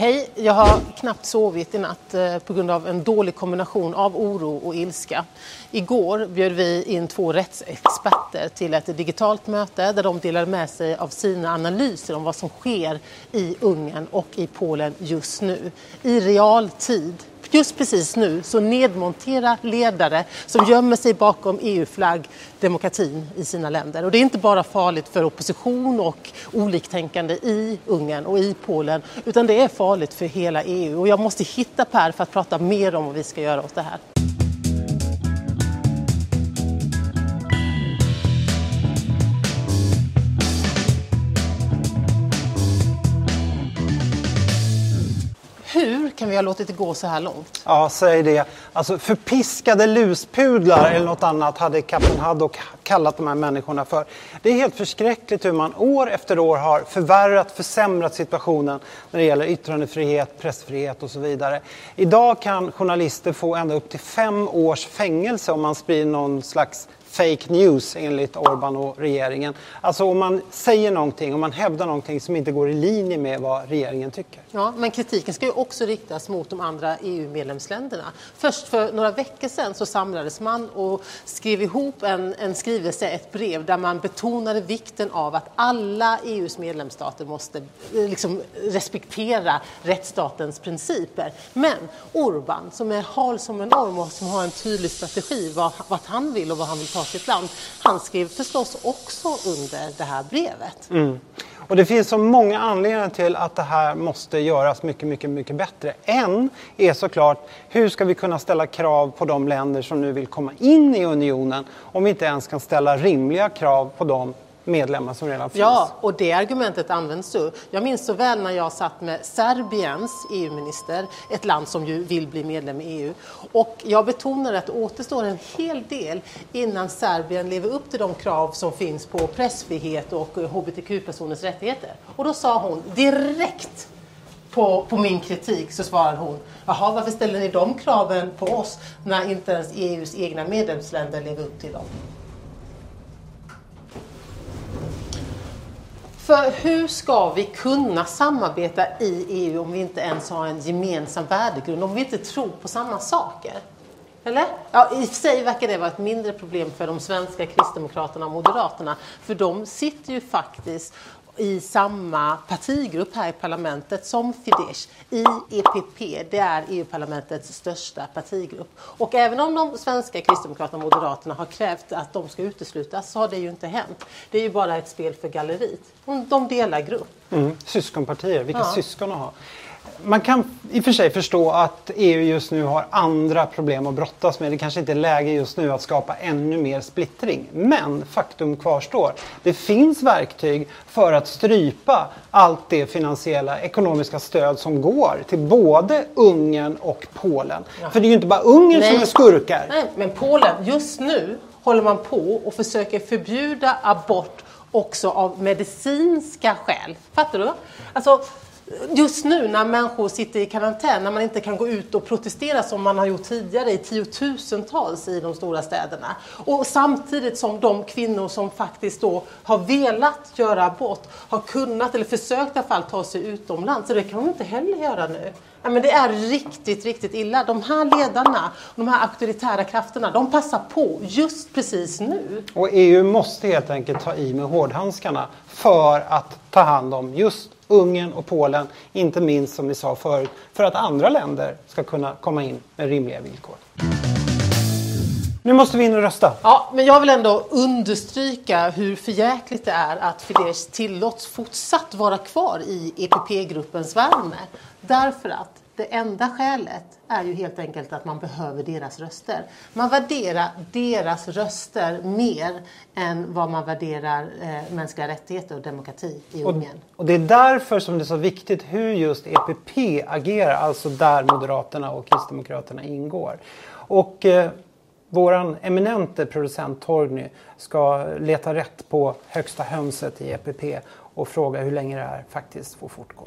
Hej, jag har knappt sovit i natt eh, på grund av en dålig kombination av oro och ilska. Igår bjöd vi in två rättsexperter till ett digitalt möte där de delade med sig av sina analyser om vad som sker i Ungern och i Polen just nu. I realtid just precis nu så nedmontera ledare som gömmer sig bakom EU-flagg demokratin i sina länder. Och det är inte bara farligt för opposition och oliktänkande i Ungern och i Polen utan det är farligt för hela EU. Och jag måste hitta Per för att prata mer om vad vi ska göra åt det här. Kan vi ha låtit det gå så här långt? Ja, säg det. Alltså förpiskade luspudlar eller något annat hade Kapten Haddock kallat de här människorna för. Det är helt förskräckligt hur man år efter år har förvärrat, försämrat situationen när det gäller yttrandefrihet, pressfrihet och så vidare. Idag kan journalister få ända upp till fem års fängelse om man sprider någon slags fake news enligt Orban och regeringen. Alltså om man säger någonting, om man hävdar någonting som inte går i linje med vad regeringen tycker. Ja, men kritiken ska ju också riktas mot de andra EU-medlemsländerna. Först för några veckor sedan så samlades man och skrev ihop en, en skrivelse, ett brev, där man betonade vikten av att alla EUs medlemsstater måste eh, liksom respektera rättsstatens principer. Men Orban, som är hal som en orm och som har en tydlig strategi vad, vad han vill och vad han vill ta sitt land, han skrev förstås också under det här brevet. Mm. Och det finns så många anledningar till att det här måste göras mycket, mycket, mycket bättre. En är såklart, hur ska vi kunna ställa krav på de länder som nu vill komma in i unionen om vi inte ens kan ställa rimliga krav på dem medlemmar som redan finns. Ja, och det argumentet används så. Jag minns så väl när jag satt med Serbiens EU-minister, ett land som ju vill bli medlem i EU. Och jag betonade att det återstår en hel del innan Serbien lever upp till de krav som finns på pressfrihet och hbtq-personers rättigheter. Och då sa hon direkt på, på, min kritik så svarade hon, jaha varför ställer ni de kraven på oss när inte ens EUs egna medlemsländer lever upp till dem? För hur ska vi kunna samarbeta i EU om vi inte ens har en gemensam värdegrund, om vi inte tror på samma saker? Eller? Ja, I och för sig verkar det vara ett mindre problem för de svenska kristdemokraterna och moderaterna, för de sitter ju faktiskt i samma partigrupp här i parlamentet som Fidesz i EPP. Det är EU-parlamentets största partigrupp. Och även om de svenska kristdemokraterna och moderaterna har krävt att de ska uteslutas så har det ju inte hänt. Det är ju bara ett spel för galleriet. De delar grupp. Mm. Syskonpartier, vilka ja. syskon att ha man kan i och för sig förstå att EU just nu har andra problem att brottas med. Det kanske inte är läge just nu att skapa ännu mer splittring. Men faktum kvarstår. Det finns verktyg för att strypa allt det finansiella ekonomiska stöd som går till både Ungern och Polen. Ja. För det är ju inte bara Ungern Nej. som är skurkar. Nej, men Polen, just nu håller man på och försöker förbjuda abort också av medicinska skäl. Fattar du? Alltså, just nu när människor sitter i karantän, när man inte kan gå ut och protestera som man har gjort tidigare i tiotusentals i de stora städerna. Och samtidigt som de kvinnor som faktiskt då har velat göra abort har kunnat, eller försökt i alla fall, ta sig utomlands. Så det kan de inte heller göra nu. Ja, men det är riktigt, riktigt illa. De här ledarna, de här auktoritära krafterna, de passar på just precis nu. Och EU måste helt enkelt ta i med hårdhandskarna för att ta hand om just Ungern och Polen, inte minst som vi sa förut, för att andra länder ska kunna komma in med rimliga villkor. Nu måste vi in och rösta. Ja, men jag vill ändå understryka hur förjäkligt det är att Fidesz tillåts fortsatt vara kvar i EPP-gruppens värme. Därför att det enda skälet är ju helt enkelt att man behöver deras röster. Man värderar deras röster mer än vad man värderar eh, mänskliga rättigheter och demokrati i Ungern. Och, och det är därför som det är så viktigt hur just EPP agerar, alltså där Moderaterna och Kristdemokraterna ingår. Och eh, våran eminente producent Torgny ska leta rätt på högsta hönset i EPP och fråga hur länge det här faktiskt får fortgå.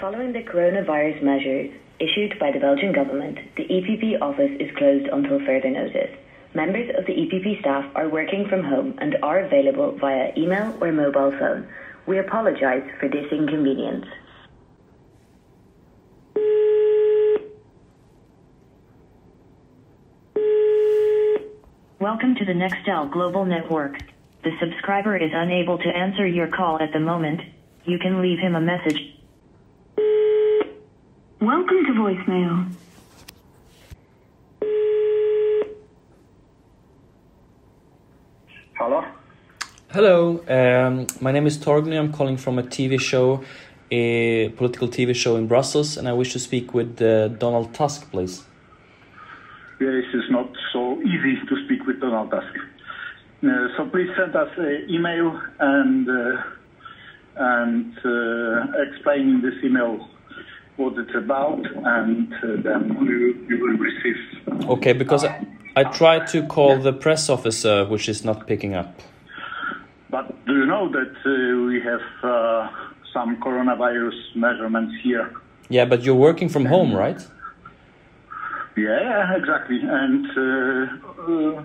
Following the coronavirus measures issued by the Belgian government, the EPP office is closed until further notice. Members of the EPP staff are working from home and are available via email or mobile phone. We apologize for this inconvenience. Welcome to the Nextel Global Network. The subscriber is unable to answer your call at the moment. You can leave him a message. Welcome to voicemail. Hello? Hello, um, my name is Torgny. I'm calling from a TV show, a political TV show in Brussels, and I wish to speak with uh, Donald Tusk, please. Yes, it's not so easy to speak with Donald Tusk. Uh, so please send us an email and uh, and uh, explain in this email what it's about, and uh, then you, you will receive. Okay, because I, I tried to call the press officer, which is not picking up. But do you know that uh, we have uh, some coronavirus measurements here? Yeah, but you're working from home, right? Yeah, exactly. And uh, uh,